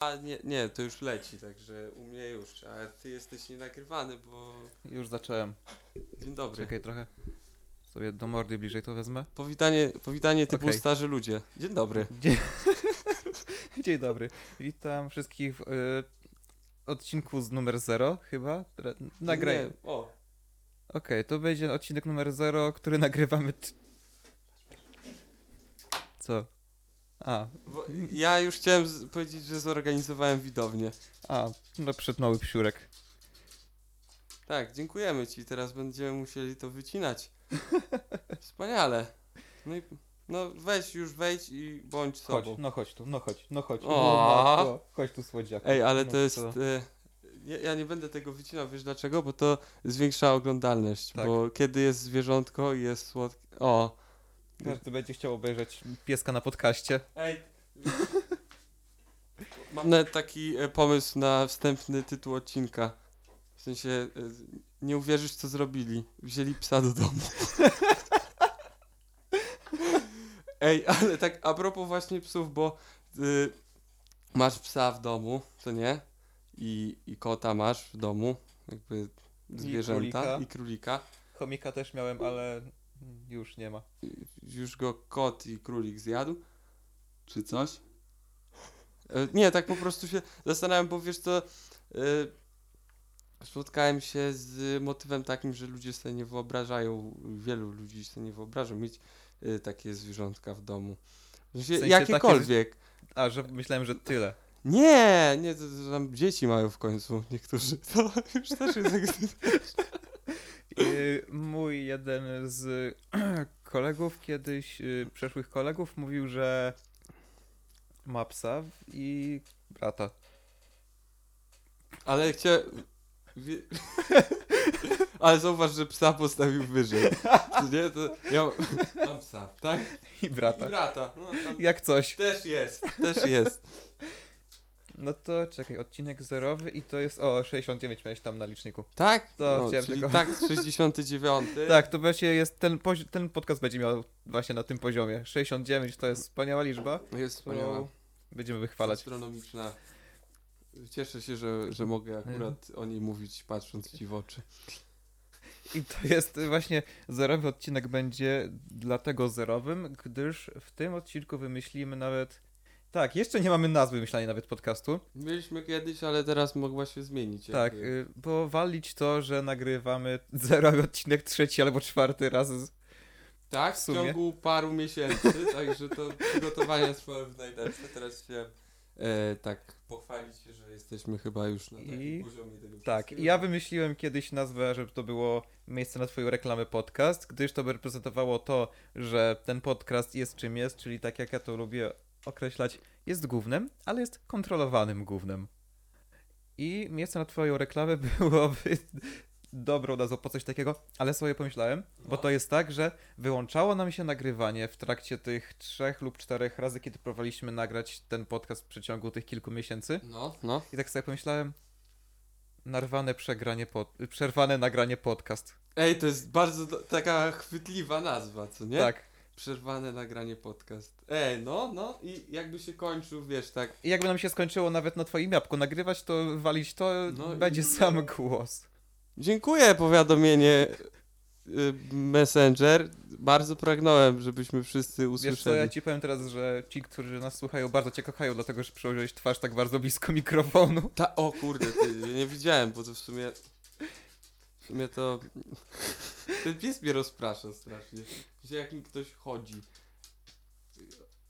A nie, nie, to już leci, także u mnie już. A ty jesteś nienagrywany, bo. Już zacząłem. Dzień dobry. Czekaj trochę. Sobie do mordy bliżej to wezmę. Powitanie, powitanie typu Okej. starzy ludzie. Dzień dobry. Dzień, Dzień dobry. Witam wszystkich w y, odcinku z numer 0 chyba. Re- Nagraj. Nie, O, Okej, to będzie odcinek numer 0, który nagrywamy. t- Co? A, bo ja już chciałem powiedzieć, że zorganizowałem widownię. a, no przed mały psiurek. Tak, dziękujemy ci. Teraz będziemy musieli to wycinać. Wspaniale. No i. No weź już wejdź i bądź Chodź, sobą. no chodź tu, no chodź, no chodź. O. O, matko, chodź tu słodziaku. Ej, ale No to jest. co? E, ja, ja nie będę tego wycinał, wiesz dlaczego? Bo to zwiększa oglądalność. Tak. Bo kiedy jest zwierzątko i jest słodkie. O! Każdy będzie chciał obejrzeć pieska na podcaście. Ej! Mam nawet taki e, pomysł na wstępny tytuł odcinka. W sensie, e, nie uwierzysz co zrobili. Wzięli psa do domu. Ej, ale tak a propos właśnie psów, bo y, masz psa w domu, co nie? I, I kota masz w domu, jakby zwierzęta królika. i królika. Chomika też miałem, ale już nie ma. już go kot i królik zjadł? Czy coś? E, Nie, tak po prostu się zastanawiam, bo wiesz co, e, spotkałem się z motywem takim, że ludzie sobie nie wyobrażają, wielu ludzi sobie nie wyobraża mieć e, takie zwierzątka w domu. W sensie, jakiekolwiek. A, że myślałem, że tyle. Nie, nie, to, to tam dzieci mają w końcu niektórzy. To już też jest. Yy, mój jeden z kolegów kiedyś, yy, przeszłych kolegów, mówił, że ma psa i brata. Ale chciałem... Wie... Ale zauważ, że psa postawił wyżej. Nie? To ja mam psa, tak? I I brata. brata. No, Jak coś. też jest, też jest. No to czekaj, odcinek zerowy i to jest. O, 69 miałeś tam na liczniku. Tak? To no, chciałem czyli tylko- tak, 69. Tak, to właśnie jest. Ten, pozi- ten podcast będzie miał właśnie na tym poziomie. 69 to jest wspaniała liczba. Jest wspaniała. którą Będziemy wychwalać. Astronomiczna. Cieszę się, że, że mogę akurat o niej mówić, patrząc ci w oczy. I to jest właśnie zerowy odcinek będzie dlatego zerowym, gdyż w tym odcinku wymyślimy nawet. Tak, jeszcze nie mamy nazwy wymyślanej nawet podcastu. Byliśmy kiedyś, ale teraz mogła się zmienić. Tak, jakby. bo walić to, że nagrywamy zerowy odcinek trzeci albo czwarty raz. Z... Tak, w w ciągu paru miesięcy, także to przygotowania trwały w najlepsze. Teraz się e, tak pochwalić że jesteśmy chyba już na takim I- poziomie tego Tak, ja wymyśliłem kiedyś nazwę, żeby to było miejsce na twoją reklamę podcast, gdyż to by reprezentowało to, że ten podcast jest czym jest, czyli tak jak ja to lubię określać, jest głównym, ale jest kontrolowanym głównym. I miejsce na twoją reklamę byłoby dobrą nazwą po coś takiego, ale sobie pomyślałem, bo to jest tak, że wyłączało nam się nagrywanie w trakcie tych trzech lub czterech razy, kiedy próbowaliśmy nagrać ten podcast w przeciągu tych kilku miesięcy. No, no. I tak sobie pomyślałem, narwane przegranie pod... przerwane nagranie podcast. Ej, to jest bardzo taka chwytliwa nazwa, co nie? Tak. Przerwane nagranie podcast. Ej, no, no i jakby się kończył, wiesz, tak. I jakby nam się skończyło nawet na twoim jabłku nagrywać, to walić to No i- będzie sam głos. Dziękuję, powiadomienie y, Messenger. Bardzo pragnąłem, żebyśmy wszyscy Wiesz co, usłyszeli. ja ci powiem teraz, że ci, którzy nas słuchają, bardzo cię kochają, dlatego że przyłożyłeś twarz tak bardzo blisko mikrofonu. Ta, o kurde, ty, nie widziałem, bo to w sumie. Sumie to. Ten pies mnie rozprasza strasznie. Gdzie jak mi ktoś chodzi.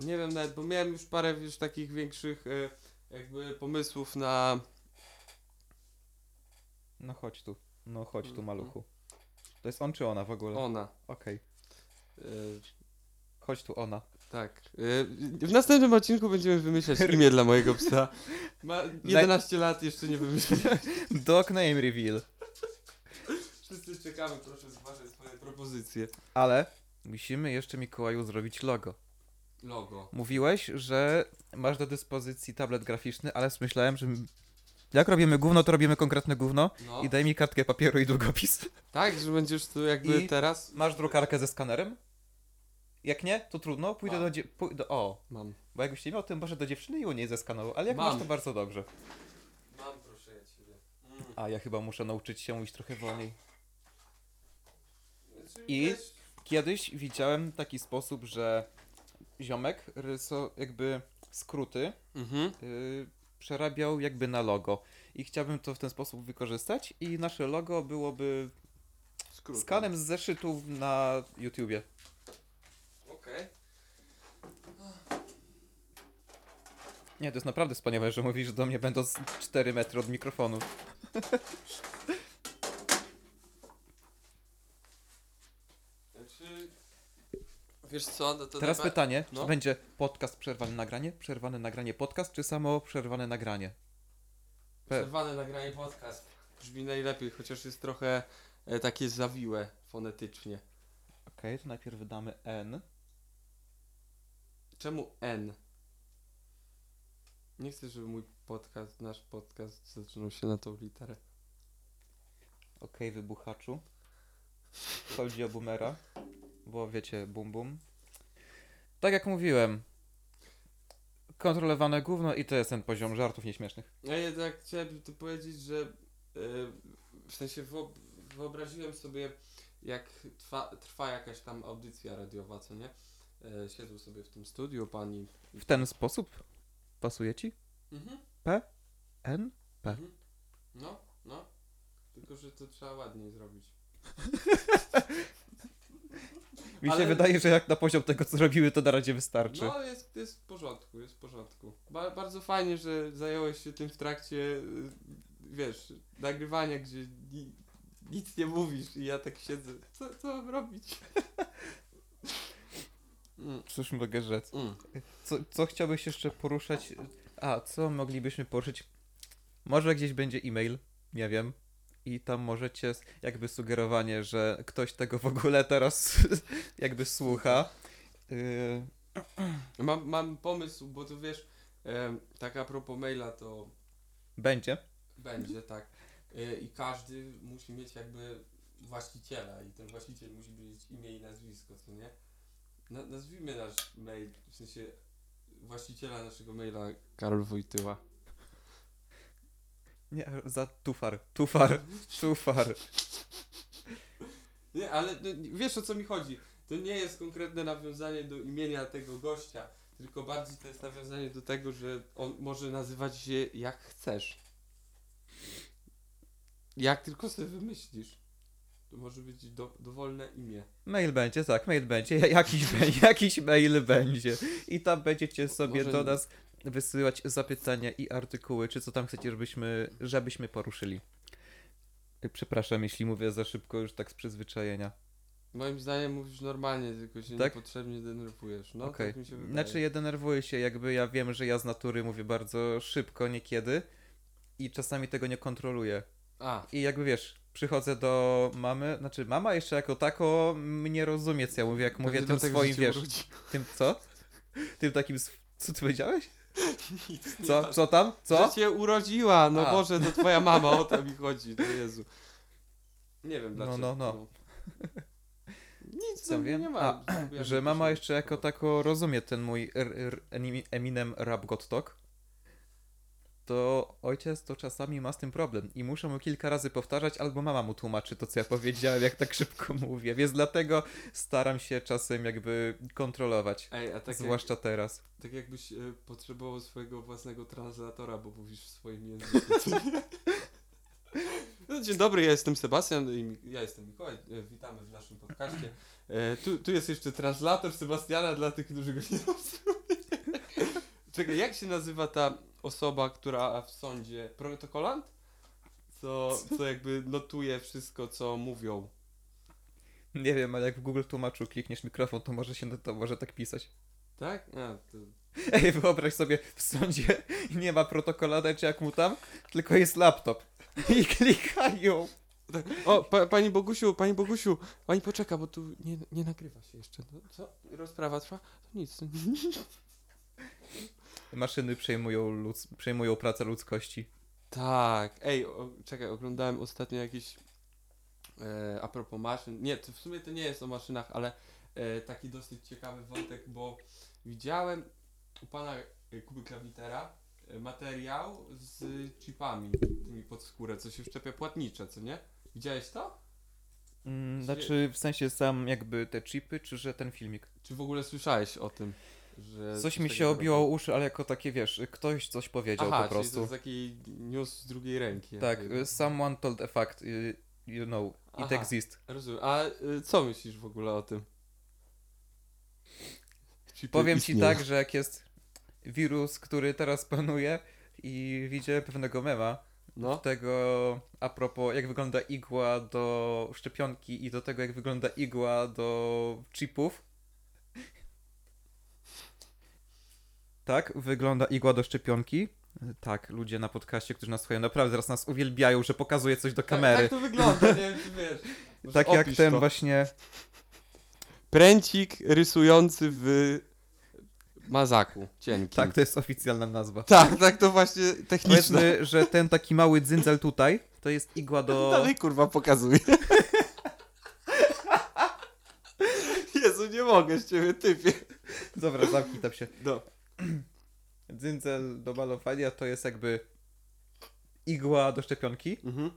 Nie wiem nawet, bo miałem już parę już takich większych e, jakby pomysłów na. No chodź tu, no chodź tu Mhm. maluchu. To jest on czy ona w ogóle? Ona. Okej, E, chodź tu ona. tak. E, w następnym odcinku będziemy wymyślać imię dla mojego psa. Ma 11 lat, jeszcze nie wymyśliłem. Dog name reveal. Wszyscy czekamy, proszę zważać swoje propozycje. Ale musimy jeszcze Mikołaju zrobić logo. Logo. Mówiłeś, że masz do dyspozycji tablet graficzny, ale myślałem, że jak robimy gówno, to robimy konkretne gówno No. i daj mi kartkę papieru i długopis. Tak, że będziesz tu jakby I- teraz. Masz drukarkę ze skanerem? Jak nie, to trudno, pójdę Mam. do, dzie- pójdę, o, Mam. bo jakbyś nie miał, to może do dziewczyny i u niej zeskanował, ale jak Mam. masz, to bardzo dobrze. Mam, proszę ja ciebie. Mm. A ja chyba muszę nauczyć się iść trochę wolniej. I- Kiedyś widziałem taki sposób, że ziomek ryso, jakby skróty Mhm. yy, przerabiał jakby na logo. I chciałbym to w ten sposób wykorzystać i nasze logo byłoby Skrótem. skanem z zeszytów na YouTubie. Okej. Nie, to jest naprawdę wspaniałe, że mówisz do mnie będąc 4 metry od mikrofonu. Znaczy... Wiesz co, no to Teraz pytanie, no. czy będzie podcast przerwane nagranie, przerwane nagranie podcast, czy samo przerwane nagranie? Pe- Przerwane nagranie podcast. Brzmi najlepiej, chociaż jest trochę e, takie zawiłe fonetycznie. Okej, to najpierw wydamy N. Czemu N? Nie chcę, żeby mój podcast, nasz podcast zaczynał się na tą literę. Okej, wybuchaczu. Chodzi o boomera, bo wiecie, bum bum. Tak jak mówiłem, kontrolowane gówno i to jest ten poziom żartów nieśmiesznych. Ja jednak chciałem tu powiedzieć, że e, w sensie wyob wyobraziłem sobie, jak trwa, trwa jakaś tam audycja radiowa, co nie? Siedzą sobie w tym studiu pani. W ten sposób pasuje ci? Mhm. N? P. Mhm. No, no. Tylko, że to trzeba ładniej zrobić. Mi się Ale- wydaje, że jak na poziom tego, co robiły, to na razie wystarczy. No, jest, jest w porządku, jest w porządku. Ba bardzo fajnie, że zająłeś się tym w trakcie, y, wiesz, nagrywania, gdzie ni nic nie mówisz i ja tak siedzę. Co, co mam robić? mm, Cóż mogę rzec? mm. Co, co chciałbyś jeszcze poruszać? A, co moglibyśmy poruszyć? Może gdzieś będzie e-mail, nie wiem. I tam możecie jakby sugerowanie, że ktoś tego w ogóle teraz jakby słucha. Yy, Mam, mam pomysł, bo tu wiesz, em, tak a propos maila to będzie. będzie, tak. Y, I każdy musi mieć jakby właściciela i ten właściciel musi mieć imię i nazwisko, co nie? Na, nazwijmy nasz mail, w sensie właściciela naszego maila Karol Wojtyła. Nie, za tufar, tufar, tufar. Nie, ale wiesz o co mi chodzi. To nie jest konkretne nawiązanie do imienia tego gościa, tylko bardziej to jest nawiązanie do tego, że on może nazywać się jak chcesz. Jak tylko sobie wymyślisz. To może być do, dowolne imię. Mail będzie, tak, mail będzie. Jakiś, jakiś mail będzie. I tam będziecie sobie Może do nas wysyłać zapytania i artykuły, czy co tam chcecie, żebyśmy, żebyśmy poruszyli. Przepraszam, jeśli mówię za szybko, już tak z przyzwyczajenia. Moim zdaniem mówisz normalnie, tylko się Tak? niepotrzebnie denerwujesz. No, Okej. tak mi się wydaje. Znaczy ja denerwuję się, jakby ja wiem, że ja z natury mówię bardzo szybko niekiedy i czasami tego nie kontroluję. A, I jakby wiesz, przychodzę do mamy, znaczy mama jeszcze jako tako mnie rozumie, co ja mówię, jak mówię pewnie tym dlatego, swoim, wiesz, tym co? Tym takim, co ty powiedziałeś? Nic, Co, co tam? Co? Że cię urodziła, no A. Boże, to twoja mama, o to mi chodzi, to Jezu. Nie wiem No, dlaczego. no, no. Nic, Co no, wiem? nie ma. A, że mama jeszcze jako tako rozumie ten mój r, r, Emi- Eminem rap God Talk, to ojciec to czasami ma z tym problem i muszę mu kilka razy powtarzać, albo mama mu tłumaczy to, co ja powiedziałem, jak tak szybko mówię, więc dlatego staram się czasem jakby kontrolować, Ej, a tak, zwłaszcza teraz. jak, tak jakbyś e, potrzebował swojego własnego translatora, bo mówisz w swoim języku. No, dzień dobry, ja jestem Sebastian i ja jestem Mikołaj. E, Witamy w naszym podcaście. E, tu, tu jest jeszcze translator Sebastiana dla tych, którzy go nie rozumieją. Czekaj, jak się nazywa ta osoba, która w sądzie... Protokolant? Co, co jakby notuje wszystko, co mówią. Nie wiem, ale jak w Google tłumaczu klikniesz mikrofon, to może się to może tak pisać. Tak? A, to... Ej, wyobraź sobie, w sądzie nie ma protokolada, czy jak mu tam, tylko jest laptop. I klikają. O, pa, pani Bogusiu, pani Bogusiu, pani poczeka, bo tu nie, nie nagrywa się jeszcze. No, co? Rozprawa trwa? To nic. Maszyny przejmują, ludz- przejmują pracę ludzkości. Tak, ej, o, czekaj, oglądałem ostatnio jakieś e, a propos maszyn. Nie, to w sumie to nie jest o maszynach, ale e, taki dosyć ciekawy wątek, bo widziałem u pana e, Kuby Klawitera e, materiał z chipami tymi pod skórę, co się wszczepia płatnicze, co nie? Widziałeś to? Mm, Czy- Znaczy, w sensie sam jakby te chipy, czy że ten filmik? Czy w ogóle słyszałeś o tym? Że Coś mi się obiło robią? uszy, ale jako takie, wiesz, ktoś coś powiedział Aha, po czyli to prostu. jest taki news z drugiej ręki. Tak, jakby. someone told a fact, y, you know, it Aha. exists. Rozumiem. A y, co myślisz w ogóle o tym? Chipy Powiem ci istnieją. tak, że jak jest wirus, który teraz panuje i widzę pewnego mema, No, tego a propos jak wygląda igła do szczepionki i do tego jak wygląda igła do chipów. Tak, wygląda igła do szczepionki. Tak, ludzie na podcaście, którzy nas słuchają, naprawdę teraz nas uwielbiają, że pokazuje coś do tak, kamery. tak to wygląda, nie wiem czy wiesz. Może Tak jak ten to. właśnie. Pręcik rysujący w mazaku cienkim. Tak, to jest oficjalna nazwa. tak, tak to właśnie techniczne. Powiedzmy, że ten taki mały dzyndzel tutaj, to jest igła do. Dalej kurwa pokazuje. Jezu, nie mogę z ciebie, typie. Dobra, zamknij tam się. No. Dzyndzel do malowania to jest jakby igła do szczepionki. Mhm.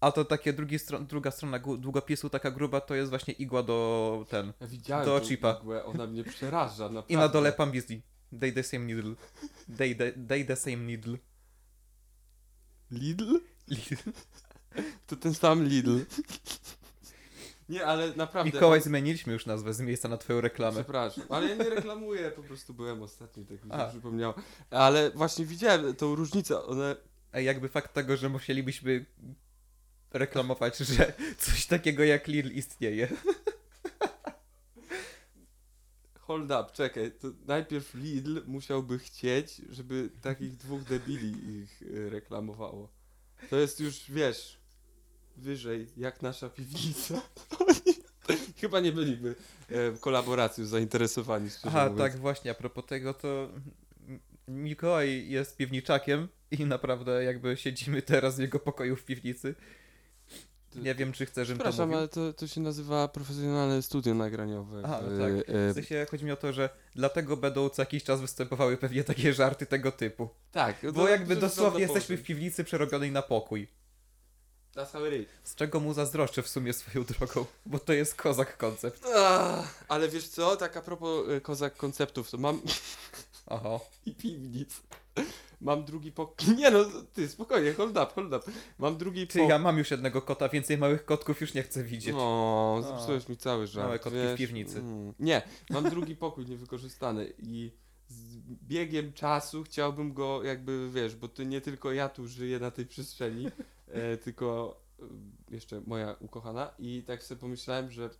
A to takie drugi stron, druga strona długopisu, taka gruba, to jest właśnie igła do ten. Ja widziałem Do chipa. igłę, ona mnie przeraża, naprawdę. I na dole pambizli. They the same needle. They, they, they the same needle. Lidl? Lidl. To ten sam Lidl. Nie, ale naprawdę... Mikołaj, zmieniliśmy już nazwę z miejsca na twoją reklamę. Przepraszam, ale ja nie reklamuję, po prostu byłem ostatni, tak mi się A. przypomniało. Ale właśnie widziałem tą różnicę, one... Ej, jakby fakt tego, że musielibyśmy reklamować, że coś takiego jak Lidl istnieje. Hold up, czekaj, to najpierw Lidl musiałby chcieć, żeby takich dwóch debili ich y, reklamowało. To jest już, wiesz, wyżej, jak nasza piwnica. Chyba nie byliby e, kolaboracją zainteresowani, Aha, mówiąc. tak, właśnie, a propos tego, to Mikołaj jest piwniczakiem i naprawdę jakby siedzimy teraz w jego pokoju w piwnicy. Nie wiem, czy chcę, żebym to Przepraszam, mówił. ale to, to się nazywa profesjonalne studio nagraniowe. No E, tak. e, W sensie chodzi mi o to, że dlatego będą co jakiś czas występowały pewnie takie żarty tego typu. tak, Bo jakby to dosłownie wygląda jesteśmy w piwnicy przerobionej na pokój. How it is. Z czego mu zazdroszczę w sumie swoją drogą, bo to jest kozak koncept. Ach, ale wiesz co, tak a propos e, kozak konceptów, to mam Oho. i piwnic. Mam drugi pokój. Nie no, ty spokojnie, hold up, hold up. Mam drugi Ty, pokój. ja mam już jednego kota, więcej małych kotków już nie chcę widzieć. O, zepsułeś mi cały żart. Małe kotki w wiesz? piwnicy. Mm. Nie, mam drugi pokój niewykorzystany i z biegiem czasu chciałbym go jakby, wiesz, bo ty nie tylko ja tu żyję na tej przestrzeni, e, tylko e, jeszcze moja ukochana i tak sobie pomyślałem, że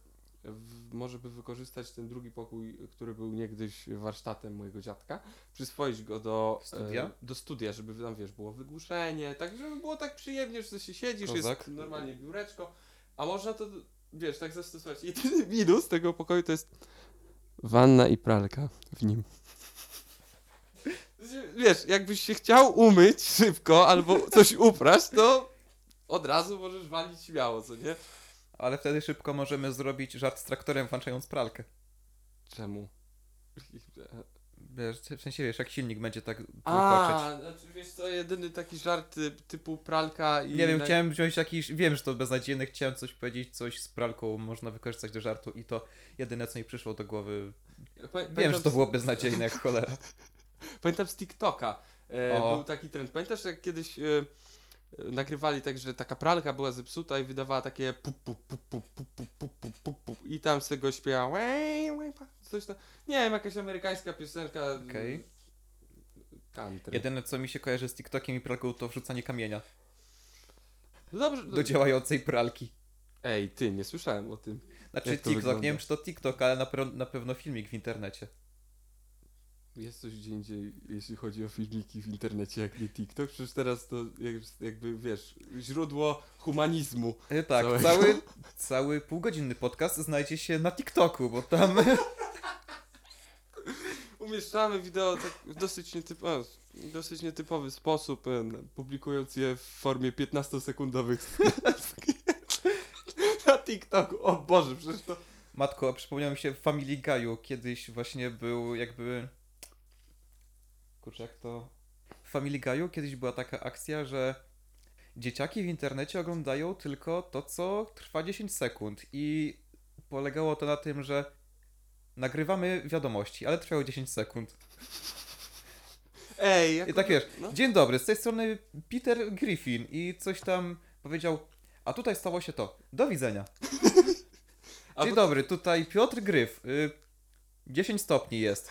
w, może by wykorzystać ten drugi pokój, który był niegdyś warsztatem mojego dziadka, przyswoić go do Studia? E, do studia, żeby tam, wiesz, było wygłuszenie, tak żeby było tak przyjemnie, że się siedzisz, Kozak. jest normalnie biureczko, a można to, wiesz, tak zastosować. Jedyny minus tego pokoju to jest wanna i pralka w nim. Wiesz, jakbyś się chciał umyć szybko albo coś uprać, to od razu możesz walić śmiało, co nie? Ale wtedy szybko możemy zrobić żart z traktorem włączając pralkę. Czemu? Wiesz, w sensie wiesz, jak silnik będzie tak. A, znaczy wiesz co, jedyny taki żart y, typu pralka i... Nie wiem, na- chciałem wziąć jakiś, wiem, że to beznadziejne, chciałem coś powiedzieć, coś z pralką można wykorzystać do żartu i to jedyne, co mi przyszło do głowy. Wiem, że to z- było beznadziejne jak cholera. Pamiętam z TikToka. E, O. był taki trend. Pamiętasz, jak kiedyś e, nagrywali tak, że taka pralka była zepsuta i wydawała takie pup, pup, pup, pup, pup, pup, pup, pup, pup, pup. i tam z tego śpiewa "Łej, łej, pa", coś tam. Nie wiem, jakaś amerykańska piosenka. e, Okej. Country. Jedyne, co mi się kojarzy z TikTokiem i pralką, to wrzucanie kamienia dobrze. do działającej pralki. Ej, ty, nie słyszałem o tym. Znaczy TikTok, wygląda? nie wiem czy to TikTok, ale na, na pewno filmik w internecie. Jest coś gdzie indziej, jeśli chodzi o filmiki w internecie, jak nie TikTok. Przecież teraz to jak- jakby, wiesz, źródło humanizmu. E, Tak, Całego. cały, cały półgodzinny podcast znajdzie się na TikToku, bo tam Umieszczamy wideo tak w dosyć, nietyp o, dosyć nietypowy sposób, e, publikując je w formie 15-sekundowych na TikToku. O Boże, przecież to Matko, przypomniał mi się w Family Guy'u kiedyś właśnie był jakby... Kurczę, jak to... W Family Guy'u kiedyś była taka akcja, że dzieciaki w internecie oglądają tylko to, co trwa 10 sekund i polegało to na tym, że nagrywamy wiadomości, ale trwają 10 sekund. Ej, jak I tak wiesz, no. dzień dobry, z tej strony Peter Griffin i coś tam powiedział, a tutaj stało się to, do widzenia. Dzień bo- dobry, tutaj Piotr Gryf, y, 10 stopni jest,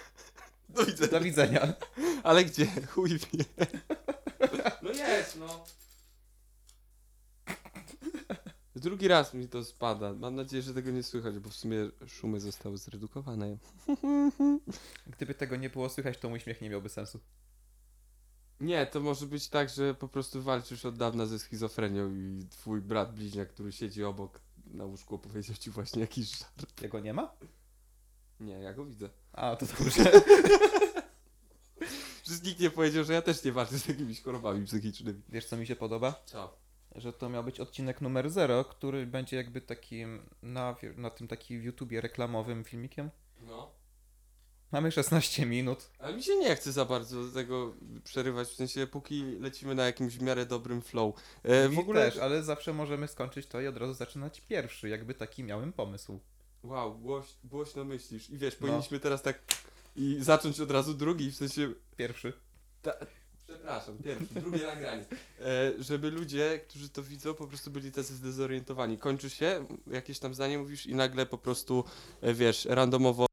Do widzenia. do widzenia. Ale gdzie? Chuj wie. No jest, no. Drugi raz mi to spada. Mam nadzieję, że tego nie słychać, bo w sumie szumy zostały zredukowane. Gdyby tego nie było słychać, to mój śmiech nie miałby sensu. Nie, to może być tak, że po prostu walczysz od dawna ze schizofrenią i twój brat bliźniak, który siedzi obok na łóżku, opowiedział ci właśnie jakiś żart. Jego nie ma? Nie, ja go widzę. A, to dobrze. Przecież nikt nie powiedział, że ja też nie walczę z jakimiś chorobami psychicznymi. Wiesz, co mi się podoba? Co? Że to miał być odcinek numer 0, który będzie jakby takim, na, na tym takim YouTubie reklamowym filmikiem. No. Mamy 16 minut. Ale mi się nie chce za bardzo tego przerywać, w sensie póki lecimy na jakimś w miarę dobrym flow. E, w ogóle... też, ale zawsze możemy skończyć to i od razu zaczynać pierwszy, jakby taki miałem pomysł. Wow, głoś, głośno myślisz. I wiesz, No. powinniśmy teraz tak i zacząć od razu drugi, w sensie... Pierwszy. Przepraszam, pierwszy, drugie nagranie. E, żeby ludzie, którzy to widzą, po prostu byli tacy zdezorientowani. Kończy się, jakieś tam zdanie mówisz i nagle po prostu, e, wiesz, randomowo